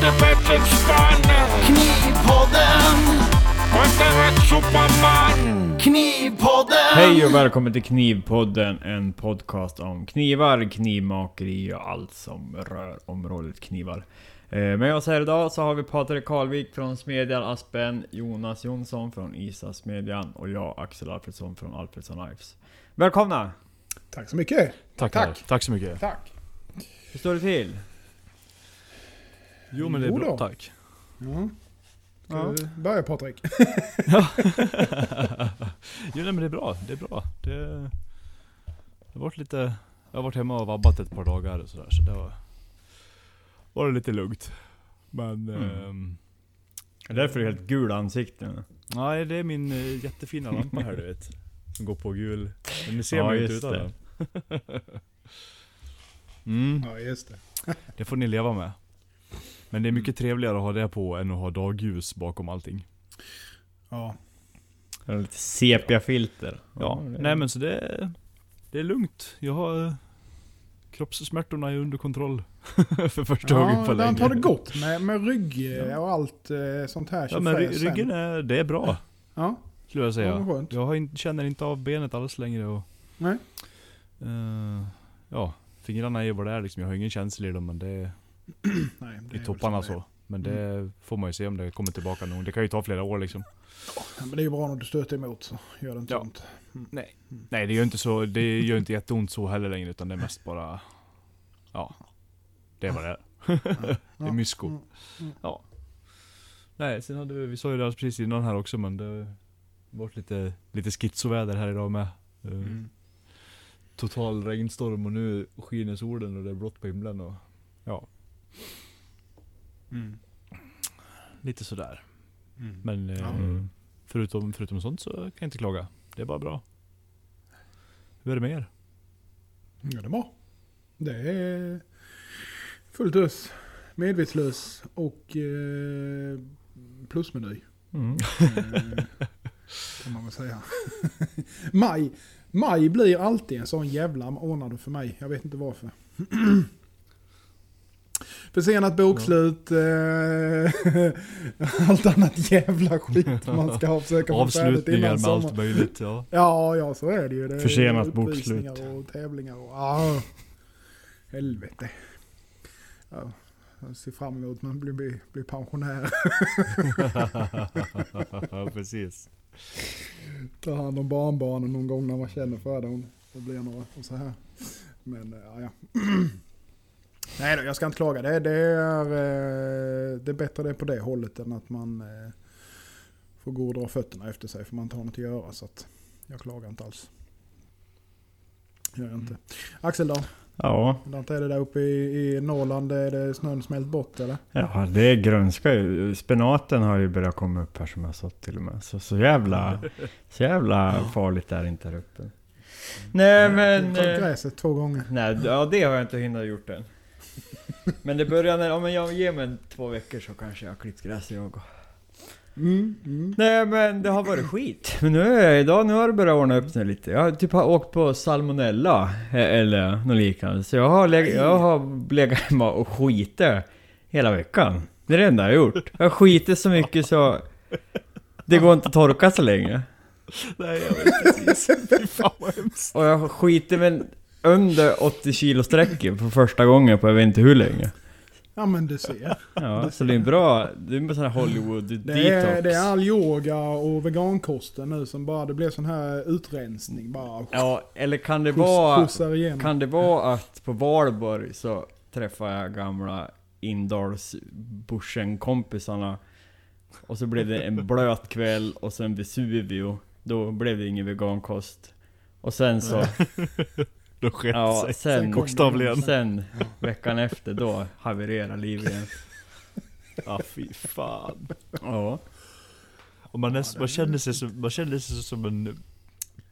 bättre spann. Knivpodden. Knivpodden! Hej och välkommen till Knivpodden, en podcast om knivar, knivmakeri och allt som rör området knivar. Eh, Med oss här idag så har vi Patrik Karlvik från Smedjan Aspen, Jonas Jonsson från Isa Smedjan och jag Axel Alfredsson från Alfredsson Knives. Välkomna! Tack så mycket. Tackar. Tack. Tack så mycket. Tack. Hur står det till? Jo men det är bra, tack. Ja. Ska Ja. börja Patrik? jo nej, men det är bra, det är bra. Det, det har varit lite, jag har varit hemma och vabbat ett par dagar och sådär så det var, var det lite lugnt. Men, Mm. ehm, Det är därför du är helt gul i ansiktet. nej det är min eh, jättefina lampa här du vet. Som går på gul. Men ni ser Ja, mig inte utan den. mm, Ja, just det. det får ni leva med. Men det är mycket trevligare att ha det på än att ha dagljus bakom allting. Ja. Lite sepia-filter. Ja, det- nej men så det, det är lugnt. Jag har eh, kroppssmärtorna är under kontroll. för första gången på Ja, länge. det har det gått med, med rygg eh, och allt eh, sånt här Ja men ry- ryggen är, det är bra. Ja, Skulle jag ja säga. skönt. Jag har in, känner inte av benet alls längre och... Nej. eh, ja, fingrarna är ju vad det är liksom. Jag har ingen känsla i dem men det är Nej, det i topparna så. Men det får man ju se om det kommer tillbaka någon. Det kan ju ta flera år liksom. Ja, men det är ju bra när du stöter emot så gör det inte Ja. ont. Nej, det gör inte så, det gör inte jätteont så heller längre utan det är mest bara... Ja. Det är vad det är. det är Ja. mysko. Mm, mm. Ja. Nej, sen hade vi, vi sa ju det alldeles precis innan här också men det har varit lite, lite schizoväder här idag med. Eh, Mm. Total regnstorm och nu skiner solen och det är blått på himlen och ja, Mm. lite sådär. Mm. Men eh. Mm. förutom, förutom sånt så kan jag inte klaga. Det är bara bra. Hur är det med er? Ja, det är bra. Det är fullt ös, medvetslös och eh, plusmeny. Mm. Eh, kan man väl säga. maj, maj blir alltid en sån jävla månad för mig. Jag vet inte varför. Försenat bokslut, eh, allt annat jävla skit man ska försöka få färdigt innan med sommar. allt möjligt ja. Ja, ja så är det ju. Det Försenat bokslut. och tävlingar och... Ah, helvete. Ja, jag ser fram emot man blir, blir, blir pensionär. precis. Ta hand om barnbarnen någon gång när man känner för det. Om det blir några och så här. Men eh, ja, ja. Nej då, jag ska inte klaga. Det, det, är, eh, det är bättre det på det hållet än att man eh, får gå och dra fötterna efter sig för man inte har något att göra. Så att jag klagar inte alls. Gör jag inte. Axel då? Ja, Hur är det där uppe i, i Norrland? Är det snön smält bort eller? Ja, det är grönska ju. Spenaten har ju börjat komma upp här som jag sa till och med. Så, så jävla, så jävla farligt är det inte här uppe. Nej men... Klippt eh, gräset två gånger. Nej, ja det har jag inte hunnit gjort än. Men det börjar när, om jag ger mig en två veckor så kanske jag har klippt gräs jag också. Mm, mm. Nej men det har varit skit. Men nu är jag idag, nu har det börjat ordna upp sig lite. Jag har typ har åkt på salmonella eh, eller något liknande. Så jag har, leg- jag har legat hemma och skitit hela veckan. Det är det enda jag har gjort. Jag har skitit så mycket så det går inte att torka så länge. Nej jag vet precis. Fy fan vad hemskt. Och jag skitit men under 80 kilo sträcket för första gången på jag vet inte hur länge. Ja men du ser. Ja, så det är bra. Det är en sån här Hollywood Det detox. är, det är all yoga och vegankosten nu som bara, det blir sån här utrensning bara. Ja, eller kan det Skjuts- vara... Kan det vara att på Valborg så träffade jag gamla Indalsbuschen-kompisarna Och så blev det en blöt kväll och sen Vesuvio Då blev det ingen vegankost Och sen så... Då sket Ja, sig. sen... Bokstavligen. Sen veckan efter då havererade livet igen Ja fy fan. Ja Och man, näst, man, känner sig som, man känner sig som en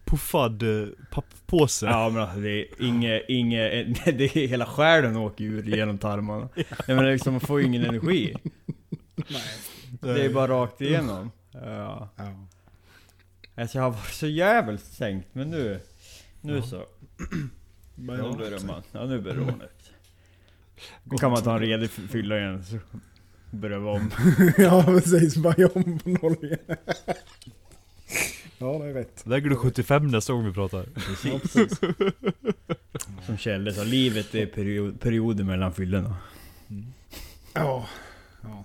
puffad eh, papppåse. Ja men alltså det är inget, inget, det är hela själen åker ur genom tarmarna. Jag menar liksom man får ju ingen energi. Nej. Det är bara rakt igenom. Ja. Ja. Alltså jag har varit så jävligt sänkt men nu, nu så. Börjar Nu börjar man, ja nu börjar det ordna. Nu kan man ta en redig fylla igen. Så. Börja vara om. ja precis, börja om på noll igen. ja det är rätt. Lägger du 75 nästa gång vi pratar? Ja, precis. Som Kjelle sa, livet är period, perioder mellan fyllorna. Ja. ja.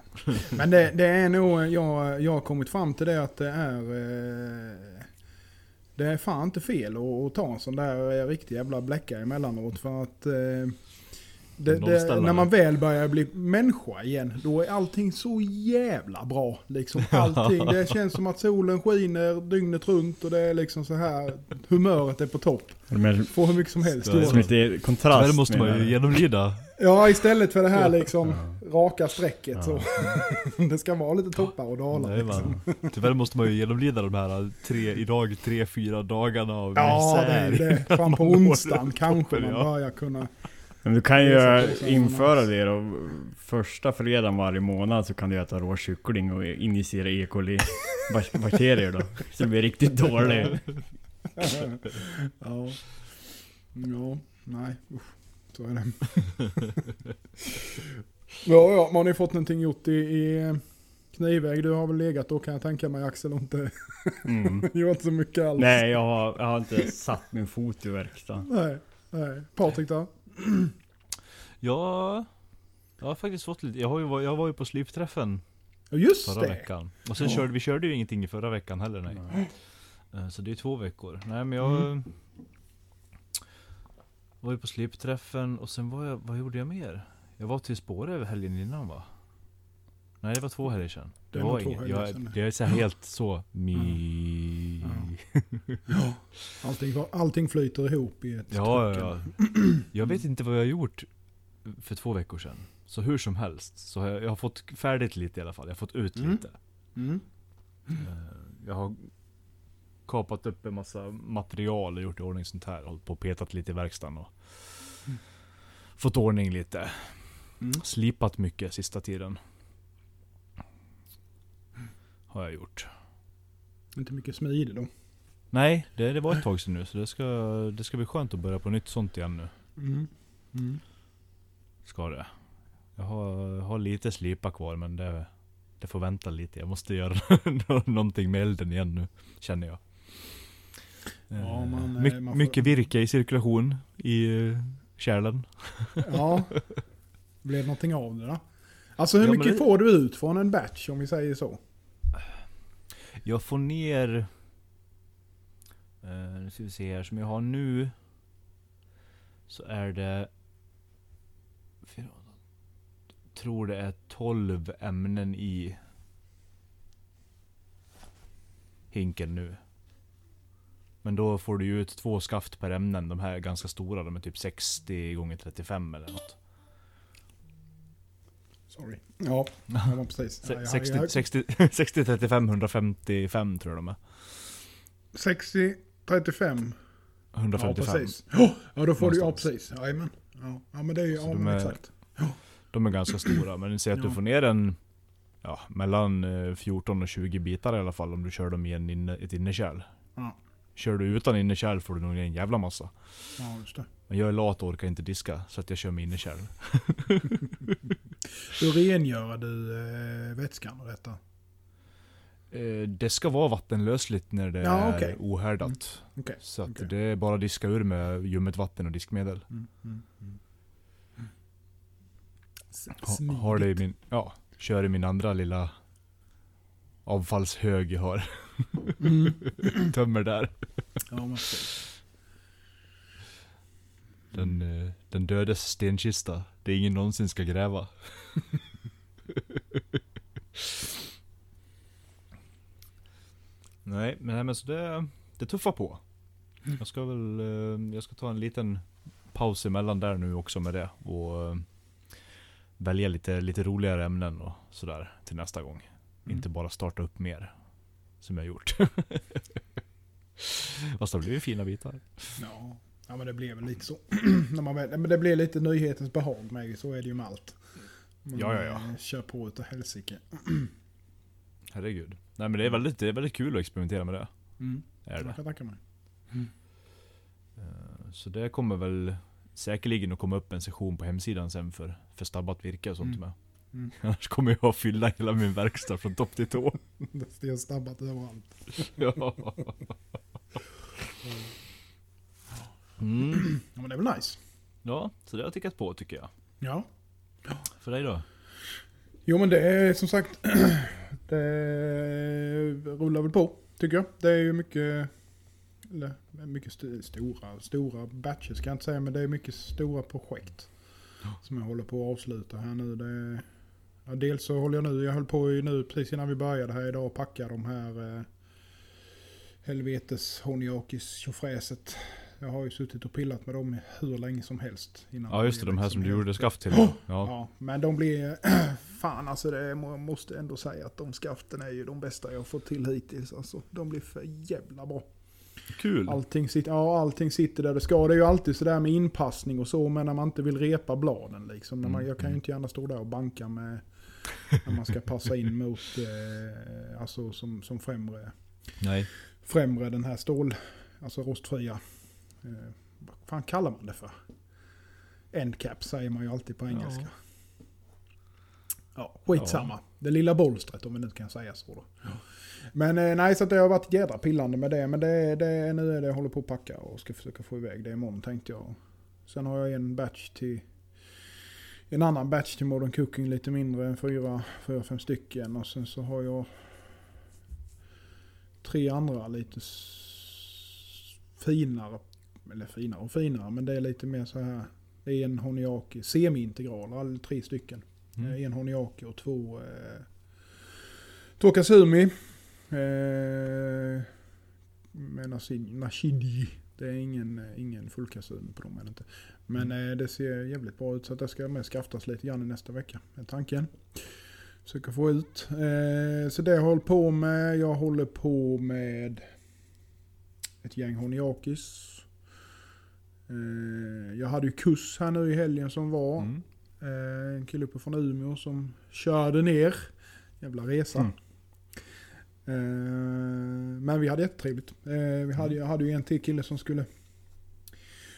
Men det, det är nog, jag, jag har kommit fram till det att det är... Eh, det är fan inte fel att, att ta en sån där eh, riktig jävla bläcka emellanåt för att... Eh, det, det, när man väl börjar bli människa igen, då är allting så jävla bra. Liksom allting. Det känns som att solen skiner dygnet runt och det är liksom så här humöret är på topp. Men Får hur mycket som helst. Det är som lite kontrast Tyvärr måste man ju genomlida. Ja, istället för det här liksom raka strecket så. det ska vara lite toppar och dalar. Nej, Liksom. man. Tyvärr måste man ju genomlida de här tre, idag tre, fyra dagarna av Ja, det är det. Fram på onsdagen kanske man ja. börjar kunna... Men du kan ju så- införa det då. Första fredagen varje månad så kan du äta rå kyckling och injicera E. coli bak- bakterier då. Så det blir riktigt dålig. ja. Ja, nej. Usch. Så är det. ja, ja, men har ni fått någonting gjort i, i knivväg? Du har väl legat då kan jag tänka mig Axel och inte Mm. gjort så mycket alls. Nej, jag har, jag har inte satt min fot i verkstaden. Nej, nej. Patrik då? Ja, jag har faktiskt fått lite, jag, har ju, jag var ju på slipträffen just förra det. veckan. Och sen Ja. körde vi körde ju ingenting i förra veckan heller nej. Eh, Så det är två veckor. Nej men jag Mm. var ju på slipträffen och sen var jag, vad gjorde jag mer? Jag var till Spårö över helgen innan va? Nej det var två helger sedan. Det, Det var inget, jag, jag är så helt så mi... Ja. Allting, allting flyter ihop i ett Ja, ja, ja. Jag vet inte vad jag har gjort för två veckor sedan. Så hur som helst, så har jag, jag har fått färdigt lite i alla fall. Jag har fått ut Mm. lite. Mm. Eh, Jag har kapat upp en massa material och gjort i ordning sånt här. Hållit på och petat lite i verkstaden och fått ordning lite. Mm. Slipat mycket sista tiden. Har jag gjort. Inte mycket smidig då. Nej, det, det var ett tag sedan nu så det ska, det ska bli skönt att börja på nytt sånt igen nu. Mm. Mm. Ska det. Jag har, har lite slipa kvar men det, det får vänta lite. Jag måste göra någonting med elden igen nu, känner jag. Ja, Eh, man, eh, My, man får- Mycket virke i cirkulation i eh, kärlen. Ja. Blev någonting av det då? Alltså hur Ja, mycket det- får du ut från en batch om vi säger så? Jag får ner... Eh, nu ska vi se här, som jag har nu. Så är det... fyra- Tror det är 12 ämnen i hinken nu. Men då får du ju ut två skaft per ämnen. De här är ganska stora. De är typ 60 gånger 35 eller något. Sorry. Ja, ja precis. Se- jag- 60, jag- 60, 60, 35, 155 tror jag de är. 60, 35. Ja 155. precis. Ja, Ja då får du, ja Någonstans. precis. Jajamän. Ja, ja men det är ju, ja de är- exakt. De är ganska stora, men säg att Ja. du får ner en ja, mellan eh, 14 och 20 bitar i alla fall om du kör dem i en inne, ett innerkärl. Ja. Kör du utan innerkärl får du nog en jävla massa. Ja, just det. Men jag är lat och orkar inte diska, så att jag kör med innerkärl. Hur rengör du eh, vätskan och detta? Eh, det ska vara vattenlösligt när det Ja, är okej. ohärdat. Okej. Så att okej. det är bara att diska ur med ljummet vatten och diskmedel. Mm, mm, mm. S- Ha, har det i min, ja, kör i min andra lilla avfallshög jag har. Mm. Tömmer där. Ja. Den, eh, den dödes stenkista. Det ingen någonsin ska gräva. nej, men, men så det, det tuffar på. Jag ska väl, eh, jag ska ta en liten paus emellan där nu också med det. Och eh, välja lite, lite roligare ämnen och sådär till nästa gång. Mm. Inte bara starta upp mer. Som jag gjort. Fast det blir ju fina bitar. Ja. ja, men det blev väl lite så. När man men det blir lite nyhetens behag med så är det ju med allt. Man, Ja, ja, ja. eh, Kör på utav helsike. Herregud. Nej men det är väldigt, det är väldigt kul att experimentera med det. Mm. Är Jag det. kan tänka mig. Eh, Så det kommer väl säkerligen att komma upp en session på hemsidan sen för, för stabbat virke och sånt Mm. med. Mm. Annars kommer jag att fylla hela min verkstad från topp till tå. Det är stabbat överallt. Ja. Mm. Ja men det är väl nice. Ja, så det har jag tickat på tycker jag. Ja. För dig då? Jo men det är som sagt, det rullar väl på tycker jag. Det är ju mycket, eller mycket st- stora, stora batcher ska jag inte säga, men det är mycket stora projekt. Som jag håller på att avsluta här nu. Det, ja, dels så håller jag nu, jag höll på nu precis innan vi började här idag och packa de här eh, helvetes Honiakis tjofräset. Jag har ju suttit och pillat med dem hur länge som helst. Innan Ja just det, de här liksom som du gjorde skaft till. Ja. Ja, men de blir... Fan alltså, det må- måste ändå säga att de skaften är ju de bästa jag fått till hittills. Alltså, de blir för jävla bra. Kul. Allting sitter, ja, allting sitter där det ska. Det är ju alltid sådär med inpassning och så, men när man inte vill repa bladen liksom. När man, Mm, jag kan ju mm. inte gärna stå där och banka med... när man ska passa in mot, eh, alltså som, som främre, Nej. främre den här stål, alltså rostfria. Eh, vad fan kallar man det för? Endcap säger man ju alltid på engelska. Ja, skitsamma. Det lilla bolstret om vi nu kan säga så då. Men eh, nej, så att det har varit jädra pillande med det. Men det, det, nu är det jag håller på att packa och ska försöka få iväg det imorgon tänkte jag. Sen har jag en batch till en annan batch till Modern Cooking lite mindre än fyra, fyra, fem stycken. Och sen så har jag tre andra lite finare. Eller finare och finare, men det är lite mer så här. Det är en Honiaki, semi-integral, alla tre stycken. Mm. Eh, En Honiaki och två, eh, två Kasumi. Eh, med Nashidi. Det är ingen, eh, ingen full Kasumi på dem det inte. Men eh, det ser jävligt bra ut så att det ska med skaftas lite grann nästa vecka. Är tanken. Försöka få ut. Eh, så det jag håller på med. Jag håller på med ett gäng Honiakis. Eh, jag hade ju kuss här nu i helgen som var. Mm. Eh, En kille uppe från Umeå som körde ner. Jävla resa. Mm. Eh, Men vi hade jättetrevligt. Vi hade, jag hade ju en till kille som skulle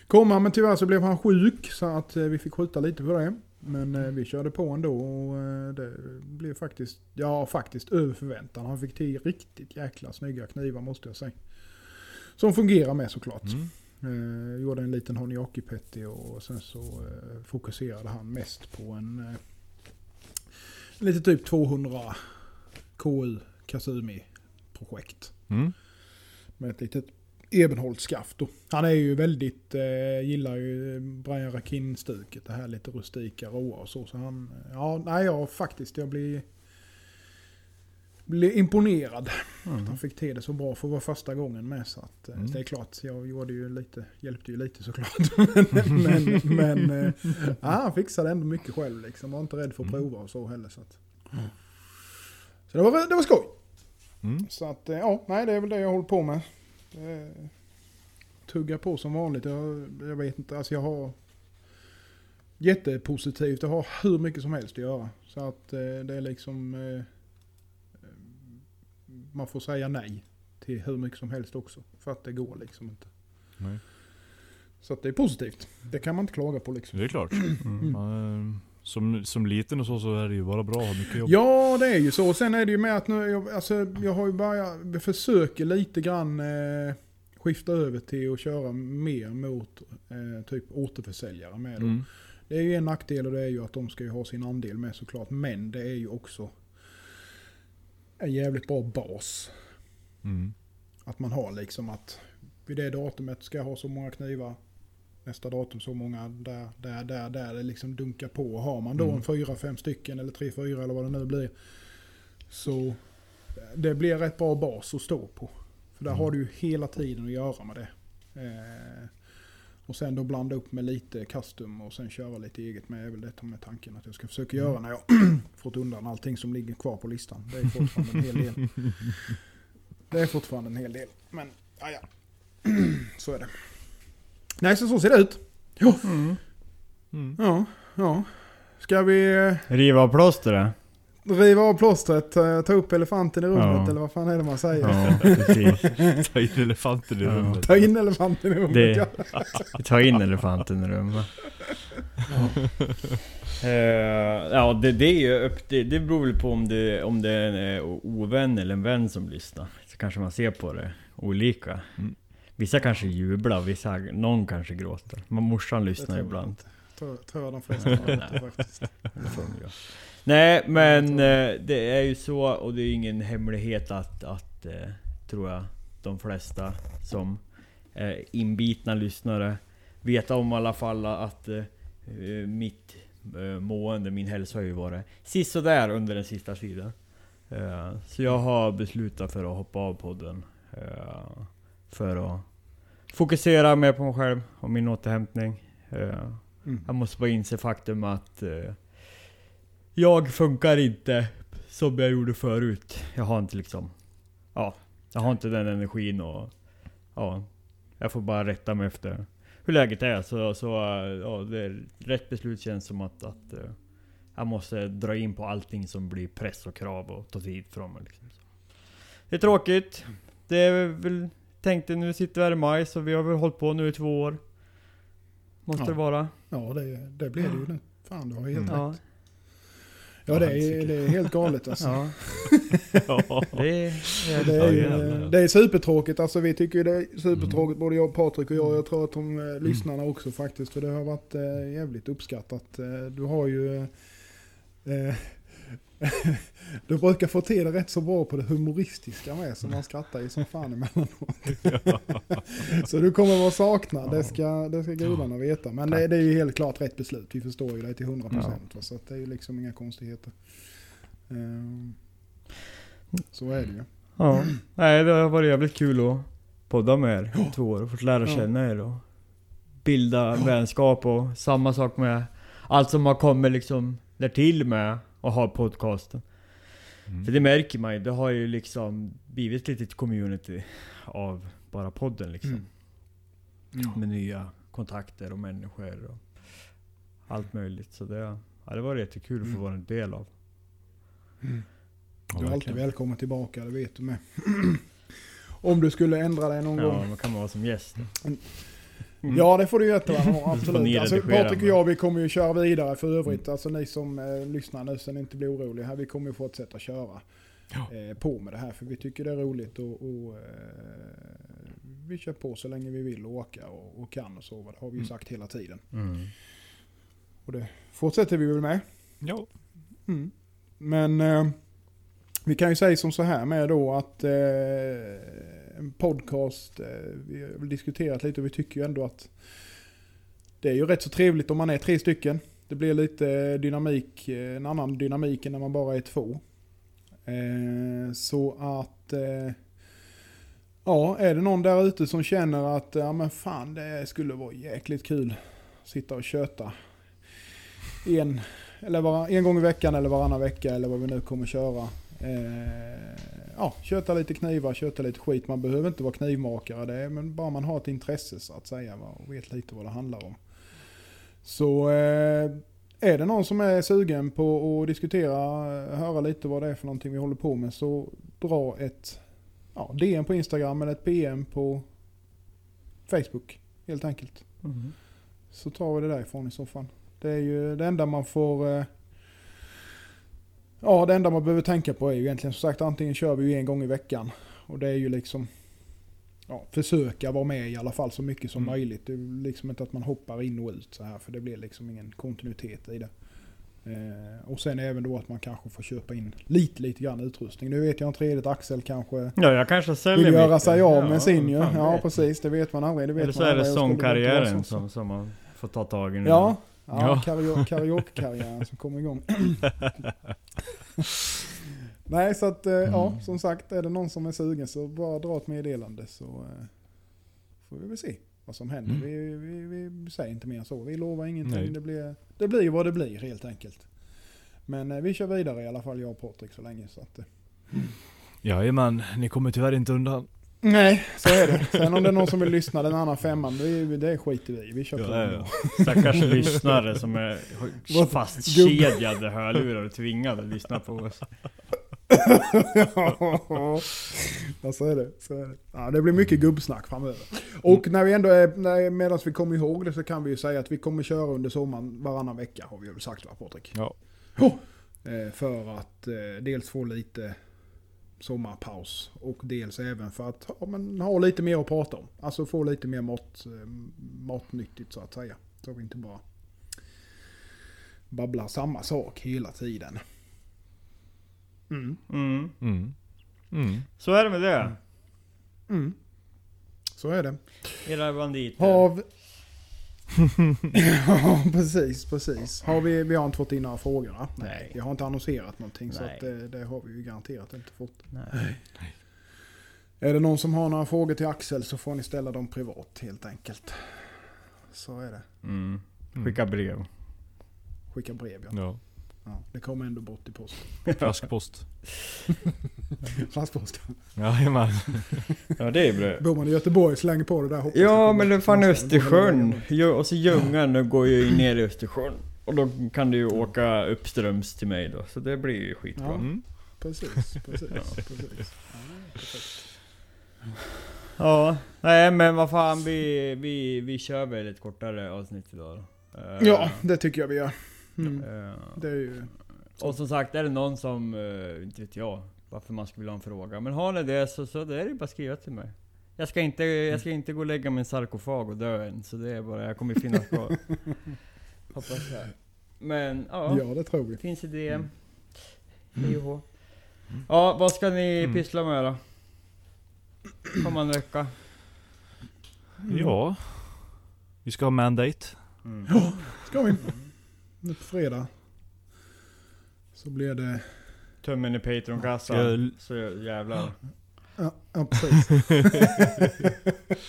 komma men tyvärr så blev han sjuk så att vi fick skjuta lite på det. Men eh, vi körde på ändå och det blev faktiskt, ja faktiskt över förväntan. Han fick till riktigt jäkla snygga knivar måste jag säga. Som fungerar med såklart. Mm. Eh, gjorde en liten Honiaki Petty och sen så eh, fokuserade han mest på en eh, lite typ 200 KU Kasumi projekt. Mm. Med ett litet Ebenholtskaft. Han är ju väldigt, eh, gillar ju Brian Rakin-stuket. Det här lite rustika, råa och så. Så han, ja, nej jag faktiskt, jag blir, blir imponerad. Att han fick till det så bra för att vara första gången med. Så att, eh, Mm. det är klart, jag gjorde ju lite, hjälpte ju lite såklart. men men, men ja, han fixade ändå mycket själv liksom. Var inte rädd för att Mm. prova och så heller. Så, att, så det, var, det var skoj. Mm. Så att, eh, ja, nej det är väl det jag håller på med. Tugga på som vanligt. Jag, jag vet inte, alltså jag har jättepositivt. Jag har hur mycket som helst att göra. Så att det är liksom, man får säga nej till hur mycket som helst också. För att det går liksom inte. Nej. Så det är positivt. Det kan man inte klaga på liksom. Det är klart. Mm. Man, eh, som, som liten och så, så är det ju bara bra att ha mycket jobb. Ja, det är ju så. Sen är det ju med att nu, jag, alltså, jag har ju börjat, försöker lite grann eh, skifta över till att köra mer mot eh, typ återförsäljare med. Mm. Det är ju en nackdel och det är ju att de ska ju ha sin andel med såklart. Men det är ju också en jävligt bra bas. Mm. Att man har liksom att vid det datumet ska jag ha så många knivar. Nästa datum så många där, där, där, där. Det liksom dunkar på. Har man då Mm. en fyra, fem stycken eller tre, fyra eller vad det nu blir. Så det blir rätt bra bas att stå på. För där Mm. har du ju hela tiden att göra med det. Eh, och sen då blanda upp med lite custom och sen köra lite eget med är väl detta med tanken att jag ska försöka göra när jag fått undan allting som ligger kvar på listan. Det är fortfarande en hel del. Det är fortfarande en hel del. Men ja, ja. Så är det. Nej, så, så ser det ut. Ja, Mm. ja, ja. Ska vi eh, Riva av plåstret? Riva av plåstret, ta, ta upp elefanten i rummet Ja. eller vad fan är det man säger? Ja. Ta in elefanten i Ja. rummet. Ta in elefanten i rummet Det- ja. Ta in elefanten i rummet. Eh, ja, det, det är ju upp, det, det beror väl på om det, om det är en eh, ovän eller en vän som lyssnar. Så kanske man ser på det olika. Mm. Vissa kanske jublar, vissa, någon kanske gråter. Men morsan lyssnar ibland. Tror, tror jag de flesta faktiskt. Nej men eh, det är ju så och det är ingen hemlighet att, att eh, tror jag de flesta som är inbitna lyssnare vet om i alla fall att eh, mitt mående, min hälsa har ju varit sisådär under den sista tiden. Så jag har beslutat för att hoppa av podden. För att fokusera mer på mig själv och min återhämtning. Mm. jag måste bara inse faktum att jag funkar inte som jag gjorde förut. Jag har inte liksom... Ja, jag har inte den energin och... Ja, jag får bara rätta mig efter hur läget är. Så, så ja, det är, rätt beslut känns som att, att eh, jag måste dra in på allting som blir press och krav och ta tid från mig. Liksom. Det är tråkigt. Det är väl... Tänkte nu sitter vi här i maj så vi har väl hållit på nu i två år. Måste Ja. det vara. Ja, det, det blir det ju nu. Fan, du har helt Mm. rätt. Ja. Ja, det är, det är helt galet alltså. Ja, Ja. det är... Det är, ju, det är supertråkigt, alltså vi tycker ju det är supertråkigt både jag, Patrik och jag. Jag tror att de eh, lyssnarna också faktiskt. För det har varit eh, jävligt uppskattat. Eh, du har ju... Eh, du brukar få till det rätt så bra på det humoristiska med. Så man skrattar ju som fan emellanåt. så du kommer vara saknad, det ska, det ska gudarna veta. Men det, det är ju helt klart rätt beslut. Vi förstår ju det till 100%. procent Så det är ju liksom inga konstigheter. Eh, så är det ju. Ja. Nej, det har varit jävligt kul att podda med er i två år och fått lära Ja. känna er och bilda vänskap och samma sak med allt som har kommit liksom därtill med att ha podcasten. Mm. För det märker man ju, det har ju liksom blivit ett litet community av bara podden liksom. Mm. Med nya kontakter och människor och allt möjligt. Så det, ja, det var jättekul att få Mm. vara en del av. Ja, Du är alltid välkommen tillbaka, det vet du med. Om du skulle ändra dig någon Ja, gång. man kan vara som gäst. Ja, det får du jättegärna absolut. Alltså, Patrik och jag, vi kommer ju köra vidare för övrigt. Alltså ni som eh, lyssnar nu, så ni inte blir oroliga här. Vi kommer ju fortsätta köra Ja. eh, på med det här. För vi tycker det är roligt och, och eh, vi kör på så länge vi vill och åka och, och kan och så. Det har vi ju Mm. sagt hela tiden. Mm. Och det fortsätter vi väl med. Ja. Mm. Men eh, vi kan ju säga som så här med då att eh, en podcast, eh, vi har diskuterat lite och vi tycker ju ändå att det är ju rätt så trevligt om man är tre stycken. Det blir lite dynamik, eh, en annan dynamik än när man bara är två. Eh, så att ja, är det någon där ute som känner att ja men fan det skulle vara jäkligt kul att sitta och köta en eller var, en gång i veckan eller varannan vecka eller vad vi nu kommer köra. Eh, ja, köta lite knivar, köta lite skit. Man behöver inte vara knivmakare, det är, men bara man har ett intresse så att säga och vet lite vad det handlar om. Så eh, är det någon som är sugen på att diskutera, eh, höra lite vad det är för någonting vi håller på med så dra ett ja, DM på Instagram eller ett PM på Facebook helt enkelt. Mm. Så tar vi det därifrån i så fall. Det är ju det enda man får... Ja, det enda man behöver tänka på är ju egentligen som sagt antingen kör vi ju en gång i veckan. Och det är ju liksom... Ja, försöka vara med i alla fall så mycket som Mm. möjligt. Det är liksom inte att man hoppar in och ut så här för det blir liksom ingen kontinuitet i det. Eh, och sen även då att man kanske får köpa in lite, lite grann utrustning. Nu vet jag inte redigt, Axel kanske Ja, jag kanske säljer vill göra sig av med sin ju. Ja, precis. Det vet man aldrig. Det vet Eller så man är det sångkarriären så- som, som man får ta tag i nu. Ja, ja, Ja. karaoke- karaoke-karriären som kommer igång. Nej, så att eh, ja, Mm. som sagt, är det någon som är sugen så bara dra ett meddelande så eh, får vi väl se vad som händer. Mm. Vi, vi, vi säger inte mer än så. Vi lovar ingenting. Nej. Det blir, det blir vad det blir helt enkelt. Men eh, vi kör vidare i alla fall, jag och Patrik så länge. Så att, eh, Jajamän, ni kommer tyvärr inte undan. Nej, så är det. Sen om det är någon som vill lyssna den andra femman, det, är- det skiter vi i. Vi kör på. Ja. Stackars lyssnare som är fastkedjade hörlurar och tvingade att lyssna på oss. ja, så är det. Så är det. Ja, det blir mycket gubbsnack framöver. Och när vi ändå är, när- medan vi kommer ihåg det så kan vi ju säga att vi kommer köra under sommaren varannan vecka har vi väl sagt va Patrik? Ja. Eh, För att eh, dels få lite sommarpaus och dels även för att ja, men, ha lite mer att prata om. Alltså få lite mer mat, eh, matnyttigt så att säga. Så vi inte bara babblar samma sak hela tiden. Mm. Mm. Mm. Mm. Så är det med det. Mm. Så är det. Era banditer. Vi... ja, precis, precis. Har vi, vi har inte fått in några frågor va? Nej. Vi har inte annonserat någonting så Nej. att det, det har vi ju garanterat inte fått. Nej. Är det någon som har några frågor till Axel så får ni ställa dem privat helt enkelt. Så är det. Mm. Skicka brev. Skicka brev ja. Ja. Ja. Det kommer ändå bort i posten. Flaskpost. Fastpost. Jajamän. Ja det är bra. Bor man i Göteborg slänger på det där hoppas Ja men det är fan. Östersjön. Och så Ljungan går ju ner i Östersjön. Och då kan du ju åka uppströms till mig då. Så det blir ju skitbra. Ja. Mm. Precis, precis. precis. Ja, perfekt. Ja, nej men vad fan vi, vi, vi kör väl ett kortare avsnitt idag då. Ja, det tycker jag vi gör. Mm. eh, Det är ju... och som sagt, är det någon som, eh, inte vet jag, varför man skulle vilja ha en fråga. Men har ni det så, så det är det bara att skriva till mig. Jag ska, inte, jag ska inte gå och lägga en sarkofag och dö än, så det är bara, jag kommer finnas kvar. Hoppas jag. Men ja, Ja, det tror vi. finns i DM. Och hå. Ja, vad ska ni Mm. pyssla med då? Kommande vecka? Ja. Vi ska ha mandate. Mm. Ska vi. Nu på fredag. Så blir det... Tummen i Patreon-kassan. jag- Så jävlar. Ja, ja precis.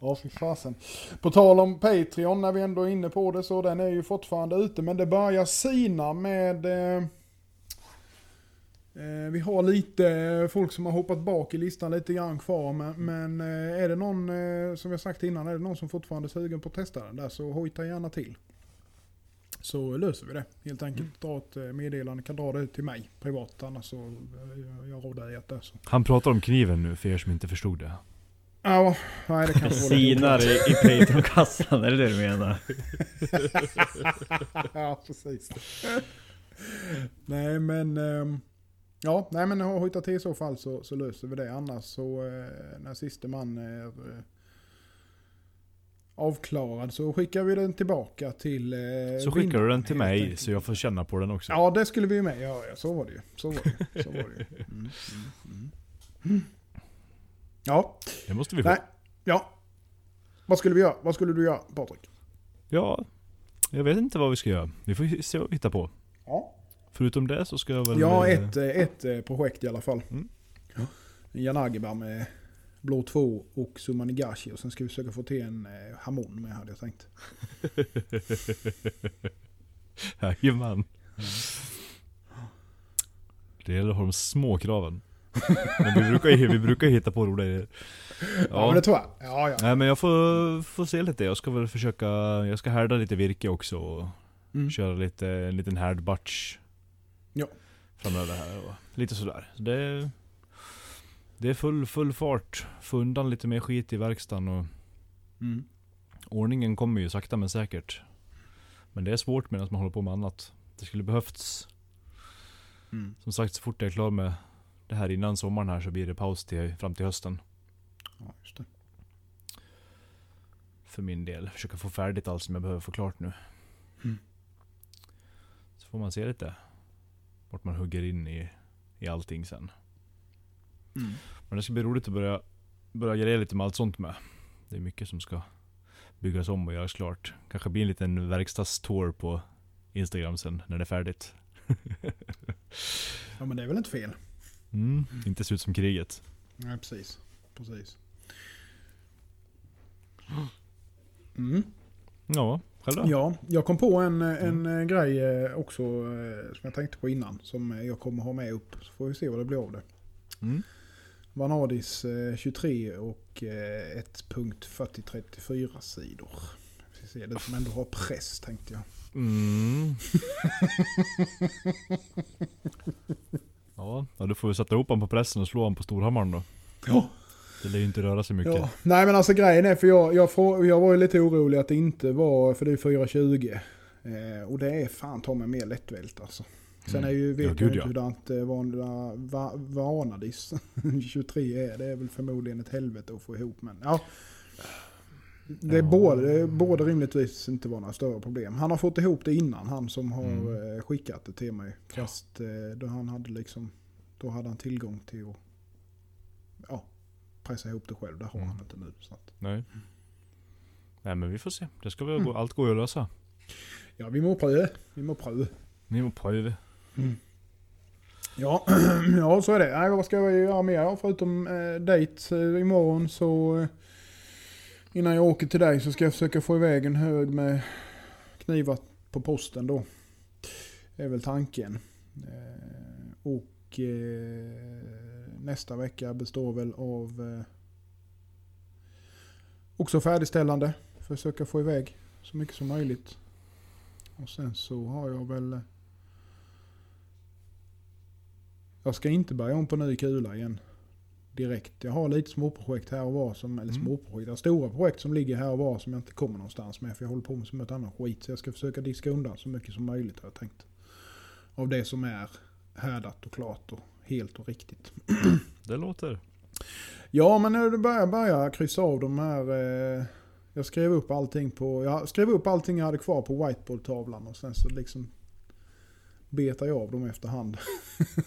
Ja, fy fasen. På tal om Patreon, när vi ändå är inne på det, så den är ju fortfarande ute. Men det börjar sina med... Eh, eh, vi har lite folk som har hoppat bak i listan lite grann kvar. Men, men eh, är det någon, eh, som jag sagt innan, är det någon som fortfarande är sugen på att testa den där så hojta gärna till. Så löser vi det helt enkelt. Dra ett eh, meddelande, kan dra det till mig privat. Annars så eh, jag, jag råder dig att det är så. Han pratar om kniven nu för er som inte förstod det. Ja, nej det kanske Sinar i, i Patreon-kassan, är det det du menar? ja, precis. nej men... ehm, ja, nej men hojta till i så fall så, så löser vi det. Annars så eh, när siste man är avklarad så skickar vi den tillbaka till... eh, Så skickar du den till mig så jag får känna på den också. Ja, det skulle vi ju med. Ja, ja, så var det ju. Så var det. Så var det. Mm, mm, mm. Ja, Det måste vi få. nej. Ja. Vad skulle vi göra? Vad skulle du göra, Patrik? Ja, jag vet inte vad vi ska göra. Vi får se vad vi hittar på. Ja. Förutom det så ska jag väl... Ja, eh, ett, eh, ett eh, projekt i alla fall. Mm. Ja. En Yanagiba med Blå 2 och Sumanigashi. Och sen ska vi försöka få till en eh, Hamon med hade jag tänkt. Jajamän. Det gäller att ha de små kraven. Men vi brukar vi brukar hitta på roliga grejer. Ja, men det tror jag. Ja, ja. Nej men jag får, får se lite. Jag ska väl försöka, jag ska härda lite virke också och Mm. köra lite, en liten härdbatch. Ja. Framöver här och lite sådär. Så det, det är full, full fart. Få undan lite mer skit i verkstaden och Mm. ordningen kommer ju sakta men säkert. Men det är svårt medan man håller på med annat. Det skulle behövts Mm. Som sagt, så fort jag är klar med det här innan sommaren här så blir det paus till, fram till hösten. Ja, just det. För min del. Försöka få färdigt allt som jag behöver få klart nu. Mm. Så får man se lite vart man hugger in i, i allting sen. Mm. Men det ska bli roligt att börja, börja greja lite med allt sånt med. Det är mycket som ska byggas om och göras klart. Kanske blir en liten verkstadstour på Instagram sen när det är färdigt. Ja, men det är väl inte fel. Mm, inte se ut som kriget. Nej, precis. Precis. Mm. Ja, själv då? Ja, jag kom på en, en mm. grej eh, också eh, som jag tänkte på innan. Som jag kommer ha med upp. Så får vi se vad det blir av det. Mm. Vanadis eh, 23 och eh, 1.4034 sidor. Vi ser det som ändå har press tänkte jag. Mm. ja, du får ju sätta ihop honom på pressen och slå honom på storhammaren då. Ja. Det lär ju inte röra sig mycket. Ja. Nej men alltså grejen är för jag, jag, jag var ju lite orolig att det inte var, för det är 420. Eh, och det är fan ta mig mer lättvält alltså. Sen Mm. är ju, Ja, vet gud, jag ja. inte hurdant eh, vanliga va, Vanadis 23 är. Det är väl förmodligen ett helvete att få ihop men ja. Det Ja. borde, borde rimligtvis inte vara några större problem. Han har fått ihop det innan, han som har Mm. eh, skickat det till mig. Fast eh, då han hade liksom, då hade han tillgång till att ja, pressa ihop det själv. Det har Mm. han inte nu. Så att, Nej. Nej men vi får se. Det ska väl Mm. gå, allt går ju att lösa. ja, vi må pröva. Vi må pröva. Ni må pröva. Ja, ja, så är det. Nej, vad ska jag göra mer? Förutom eh, dejt eh, imorgon så... Eh, innan jag åker till dig så ska jag försöka få iväg en hög med knivar på posten då. Det är väl tanken. Eh, och eh, nästa vecka består väl av eh, också färdigställande. Försöka få iväg så mycket som möjligt. Och sen så har jag väl... eh, jag ska inte börja om på ny kula igen. Direkt. Jag har lite småprojekt här och var. Som, eller Mm. småprojekt. Har stora projekt som ligger här och var som jag inte kommer någonstans med. För jag håller på med så mycket annan skit. Så jag ska försöka diska undan så mycket som möjligt har jag tänkt. Av det som är härdat och klart och helt och riktigt. Det låter. Ja men nu börjar jag börja kryssa av de här. Eh, jag skrev upp allting på. Jag skrev upp allting jag hade kvar på whiteboardtavlan. Och sen så liksom betar jag av dem efterhand.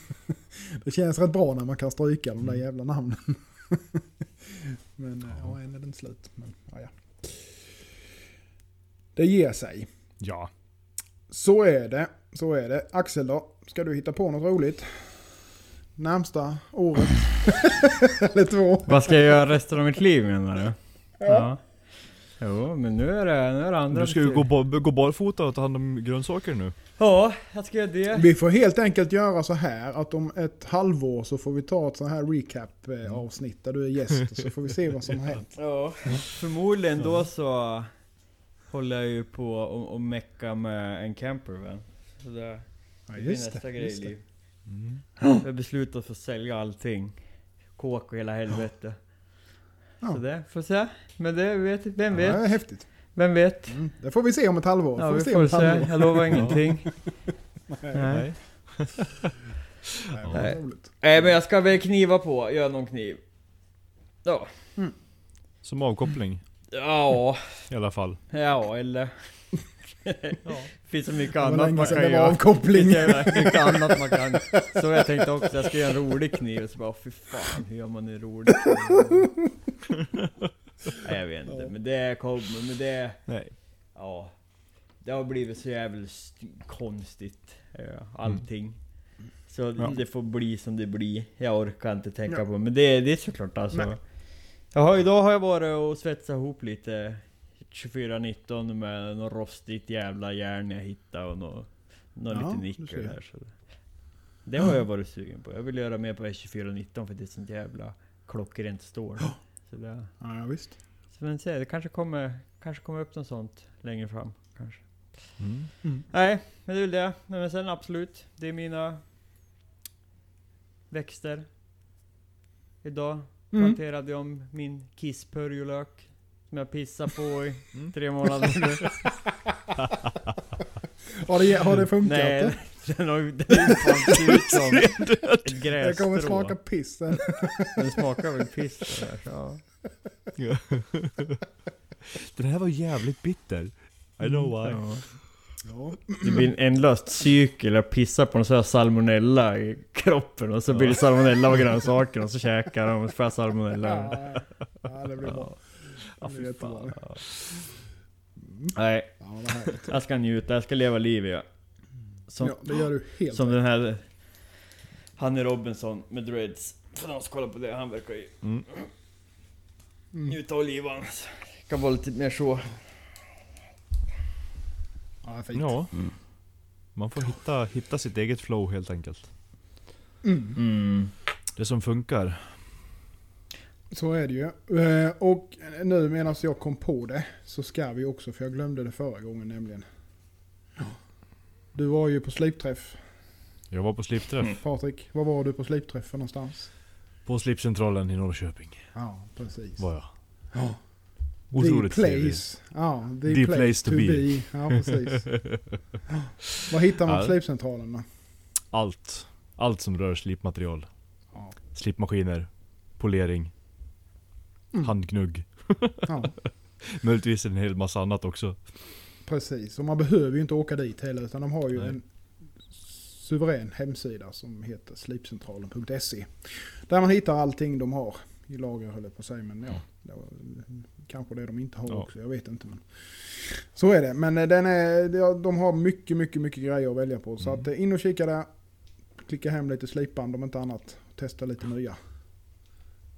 det känns rätt bra när man kan stryka de där jävla namnen. men ja, än är den slut. Men, ja, ja. Det ger sig. Ja. Så är det. Så är det. Axel då? Ska du hitta på något roligt? Närmsta året? Eller två? Vad ska jag göra resten av mitt liv menar du? Ja. Jo, men nu är det, nu är det andra Du ska ju gå, gå barfota och ta hand om grönsaker nu. Ja, jag ska göra det. Vi får helt enkelt göra så här att om ett halvår så får vi ta ett så här recap eh, avsnitt där du är gäst och så får vi se vad som har hänt. Ja, förmodligen då så håller jag ju på och, och mecka med en campervan. Så det, Ja, det nästa grej i just det. liv. Mm. Jag har beslutat för att sälja allting. Kåk och hela helvete. Ja. Så det, får se. Men det vet, vem Ja, vet? det är häftigt. Vem vet? Mm. Det får vi se om ett halvår. Ja, får vi se får se. halvår. Jag lovar ingenting. Nej, Nej. Nej. nej, men jag ska väl kniva på, göra någon kniv. Ja. Som avkoppling Ja, i alla fall. ja eller... finns så mycket Det annat man kan det göra. avkoppling. Det finns så mycket annat man kan. Så jag tänkte också, jag ska göra en rolig kniv. Så bara, fy fan, hur gör man en rolig kniv? Nej, jag vet inte, men det kommer, men det... Nej. Ja. Det har blivit så jävligt st- konstigt. eh, Allting. Så Ja. det får bli som det blir. Jag orkar inte tänka Ja. på Men det, det är såklart alltså. Nej. Har, idag har jag varit och svetsat ihop lite 2419 med något rostigt jävla järn jag hittade och något, något Ja, lite du nickel där. Så det, det har jag varit sugen på. Jag vill göra mer på S2419 för det är sånt jävla klockrent stål. Så det, Ja, ja, visst. så men se, det kanske kommer, kanske kommer upp något sånt längre fram. Kanske. Mm. Nej, men det är väl det. Men sen absolut, det är mina växter. Idag Mm. planterade jag om min kisspurjolök. Som jag pissar på i Mm. tre månader nu. Har det, har det funkat? Nej, den har ju fan sett ut som ett det kommer grässtrå. smaka piss sen. Den smakar väl piss det där, ja. Den här var jävligt bitter. I know why. Ja. Ja. Det blir en ändlös cykel, jag pissar på någon sån här salmonella i kroppen och så blir det salmonella av grönsaker och så käkar de och så får jag salmonella. Ja, ja, det blir bra. Ja, är fy fan. Nej, jag ska njuta, jag ska leva livet ja. Som, Ja, det gör du helt som rätt. den här Hanne Robinson med dreads. För de ska kolla på det, han verkar ju Mm. Mm. njuta av livet. Kan vara lite mer så. Ja, fint. Ja. Man får hitta, hitta sitt eget flow helt enkelt. Mm. Mm. Det som funkar. Så är det ju. Eh, Och nu medan jag kom på det så ska vi också, för jag glömde det förra gången nämligen. Du var ju på slipträff. Jag var på slipträff Patrik, var var du på slipträff för någonstans? på slipcentralen i Norrköping. Ja, precis. Var jag. Ja. Otroligt the place. Ja, the, The place, place to, be. be. Ja, precis. Vad hittar man på Ja. slipcentralen då? Allt. Allt som rör slipmaterial. Ja. Slipmaskiner. Polering. Mm. Handgnugg. Ja, Möjligtvis en hel massa annat också. precis. Och man behöver ju inte åka dit heller utan de har ju Nej. en suverän hemsida som heter slipcentralen.se. Där man hittar allting de har i lager höll jag på att säga. Men ja, det var, kanske det de inte har Ja. också. Jag vet inte. Men så är det. Men eh, den är, de- de har mycket, mycket, mycket grejer att välja på. Så Mm. att eh, in och kika där. Klicka hem lite slipband om inte annat. Testa lite nya.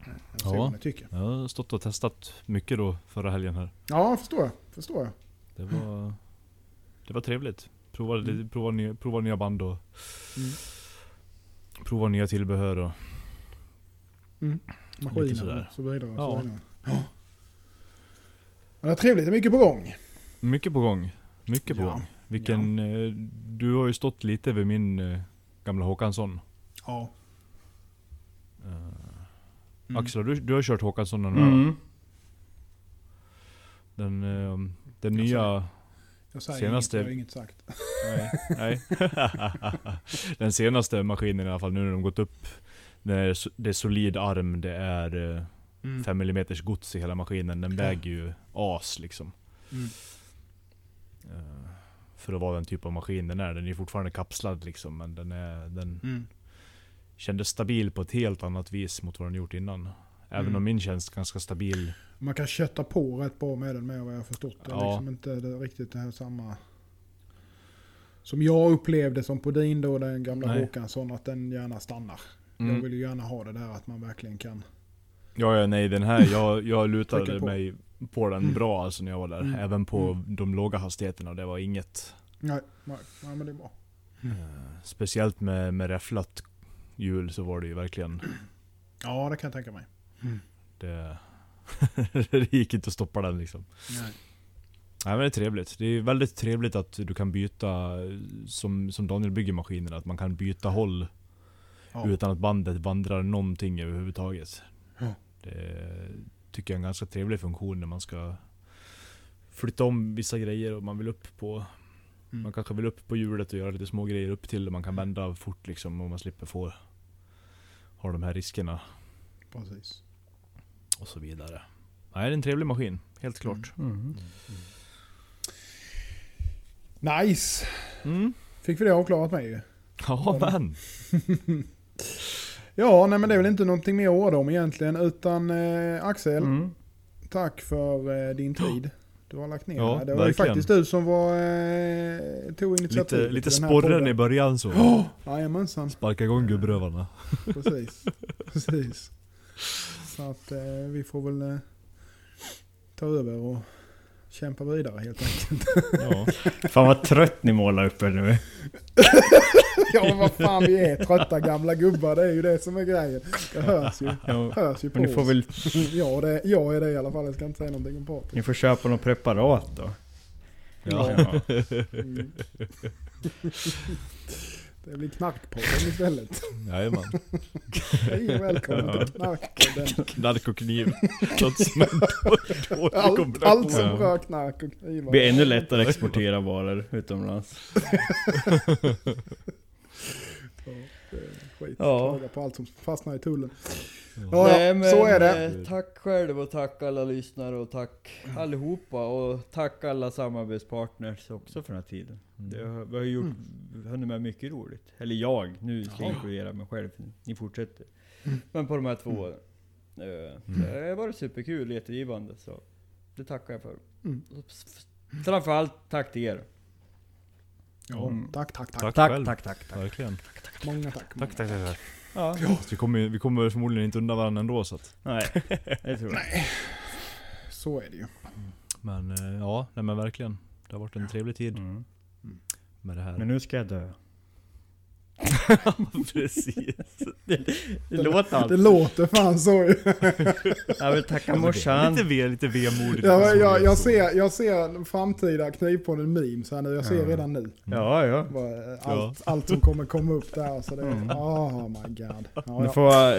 Eh, Ja. tycker. Jag har stått och testat mycket då förra helgen här. Ja, förstår jag. Förstår jag. Det var, det var trevligt. Prova, Mm. lite- prova, nya, prova nya band och Mm. prova nya tillbehör och Maskiner sådär. och så vidare. Ja. Så vidare. Ja. Men det är trevligt, det är mycket på gång. mycket på gång. Mycket på Ja. gång. Vilken, eh, du har ju stått lite vid min eh, gamla Håkansson. Ja. Eh, Axel, du, du har kört Håkansson nu. Mm. Den, eh, den Jag nya... Jag säger Senaste- inget, jag har inget sagt. Nej. nej. den senaste maskinen i alla fall, nu när de gått upp. Det är, det är solid arm, det är eh, Mm. 5 mm gods i hela maskinen. Den väger ju as liksom. Mm. Eh, för att vara den typ av maskin den är. Den är fortfarande kapslad liksom, men den, är, den Mm. Kändes stabil på ett helt annat vis mot vad den gjort innan. Även Mm. om min känns ganska stabil. Man kan kötta på rätt bra med den med vad jag har förstått. Det är Ja. liksom inte det, riktigt det här samma... Som jag upplevde som på din då, den gamla Nej. Håkansson, att den gärna stannar. Jag Mm. vill ju gärna ha det där att man verkligen kan... Ja, ja nej den här, jag, jag lutade på. mig på den Mm. bra alltså när jag var där. Mm. Även på Mm. de låga hastigheterna, det var inget. Nej, nej, nej men det är bra. Eh, speciellt med, med räfflat hjul så var det ju verkligen Ja, det kan jag tänka mig. det, det gick inte att stoppa den liksom. Nej. Nej men det är trevligt. Det är väldigt trevligt att du kan byta, som, som Daniel bygger maskinerna, att man kan byta håll Ja. utan att bandet vandrar någonting överhuvudtaget. Ja. Det tycker jag är en ganska trevlig funktion när man ska flytta om vissa grejer och man vill upp på Mm. Man kanske vill upp på hjulet och göra lite små grejer upp till och man kan vända fort liksom och man slipper få ha de här riskerna Precis. och så vidare. Nej, det är en trevlig maskin, helt klart. Mm. Nice! Mm. Fick vi det avklarat med ju. Ja men. Ja, nej men det är väl inte någonting mer att orda om egentligen. Utan eh, Axel, Mm. tack för eh, din tid. Du har lagt ner Ja. Det var ju verkligen. faktiskt du som var, eh, tog initiativ Lite, lite sporren i början så. Ja, Jajamensan, Sparka igång gubbrövarna. precis. precis. Så att eh, vi får väl eh, ta över och kämpa vidare helt enkelt. Ja. Fan vad trött ni målar upp er nu. ja men vad fan vi är, trötta gamla gubbar. Det är ju det som är grejen. Det hörs ju. Ja, Hörs ju på men ni får oss. väl, Ja, det, jag är det i alla fall. Jag ska inte säga någonting om Patrik. ni får köpa något preparat då. Ja. Mm. Det blir knarkpodden istället. Jajamän. Hej och välkommen Ja. till knarkpodden. Knark och kniv. Låter som en dålig Allt, allt som Ja. rör knark och knivar. Det blir ännu lättare att exportera varor utomlands. Det skit. Ja. Klaga på allt som fastnar i tullen. Ja. Ja, ja, så är det. eh, tack själv och tack alla lyssnare och tack allihopa och tack alla samarbetspartners också för den här tiden. Det har, vi har gjort, hunnit med mycket roligt. Eller jag, nu ska jag Ja. inkludera mig själv. Ni fortsätter. Mm. Men på de här två, eh, det har varit superkul, jättegivande. Så det tackar jag för. Mm. Framförallt tack till er. Ja, Mm. tack, tack, tack. Tack, Tack, själv. tack, tack, tack. Verkligen. Många tack. Tack, tack, tack. tack. Ja. Så Vi kommer, vi kommer förmodligen inte undan varandra ändå så att. Nej, det tror jag. Så är det ju. Men eh, ja, nej men verkligen. Det har varit en trevlig tid Mm. med det här. Men nu ska jag dö. Precis. Det, det låter allt. Det låter fan så ju. Jag vill tacka morsan. Lite, ve, lite vemodigt. Ja, jag, jag, ser, jag ser framtida knivpodden memes här nu. Jag ser Ja. redan nu. Ja, ja. Eh, Ja. Allt, allt som kommer komma upp där. Så det, Mm. oh my god. Ja, Du får eh,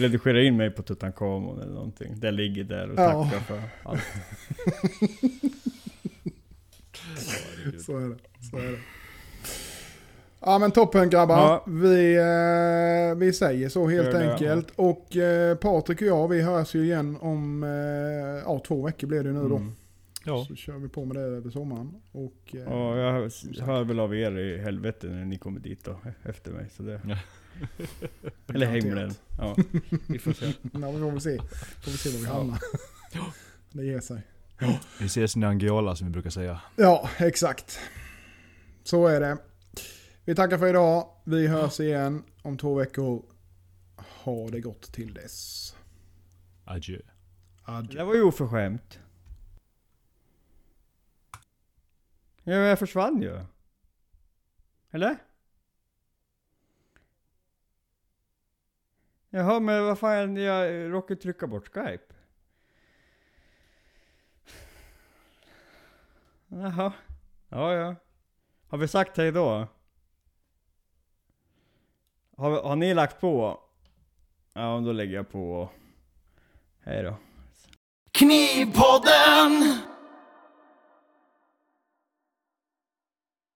redigera in mig på Tutankhamon eller någonting. Det ligger där och Ja. tackar för allt. Så är det. Så är det. Ja men toppen grabbar. Ja. Vi, eh, vi säger så helt det, enkelt. Och eh, Patrik och jag vi hörs ju igen om eh, ja, två veckor blir det ju nu då. Mm. Ja, Så kör vi på med det över sommaren. Och, eh, Ja, jag hör, hör väl av er i helvete när ni kommer dit då, efter mig. Så det... Ja. Eller himlen. Ja, vi får se. Ja, vi får väl se. Får vi se var vi Ja. hamnar. Det ger sig. vi ses i Angola som vi brukar säga. Ja, exakt. Så är det. Vi tackar för idag. Vi hörs igen om två veckor. Ha det gott till dess. Adjö. Det Adjö. där var ju oförskämt. Ja, jag försvann ju. Eller? Jaha, men vad fan, jag råkade trycka bort Skype. Jaha. Ja, ja. Har vi sagt hej då? Har, har ni lagt på? Ja, då lägger jag på. Hej då. Knivpodden!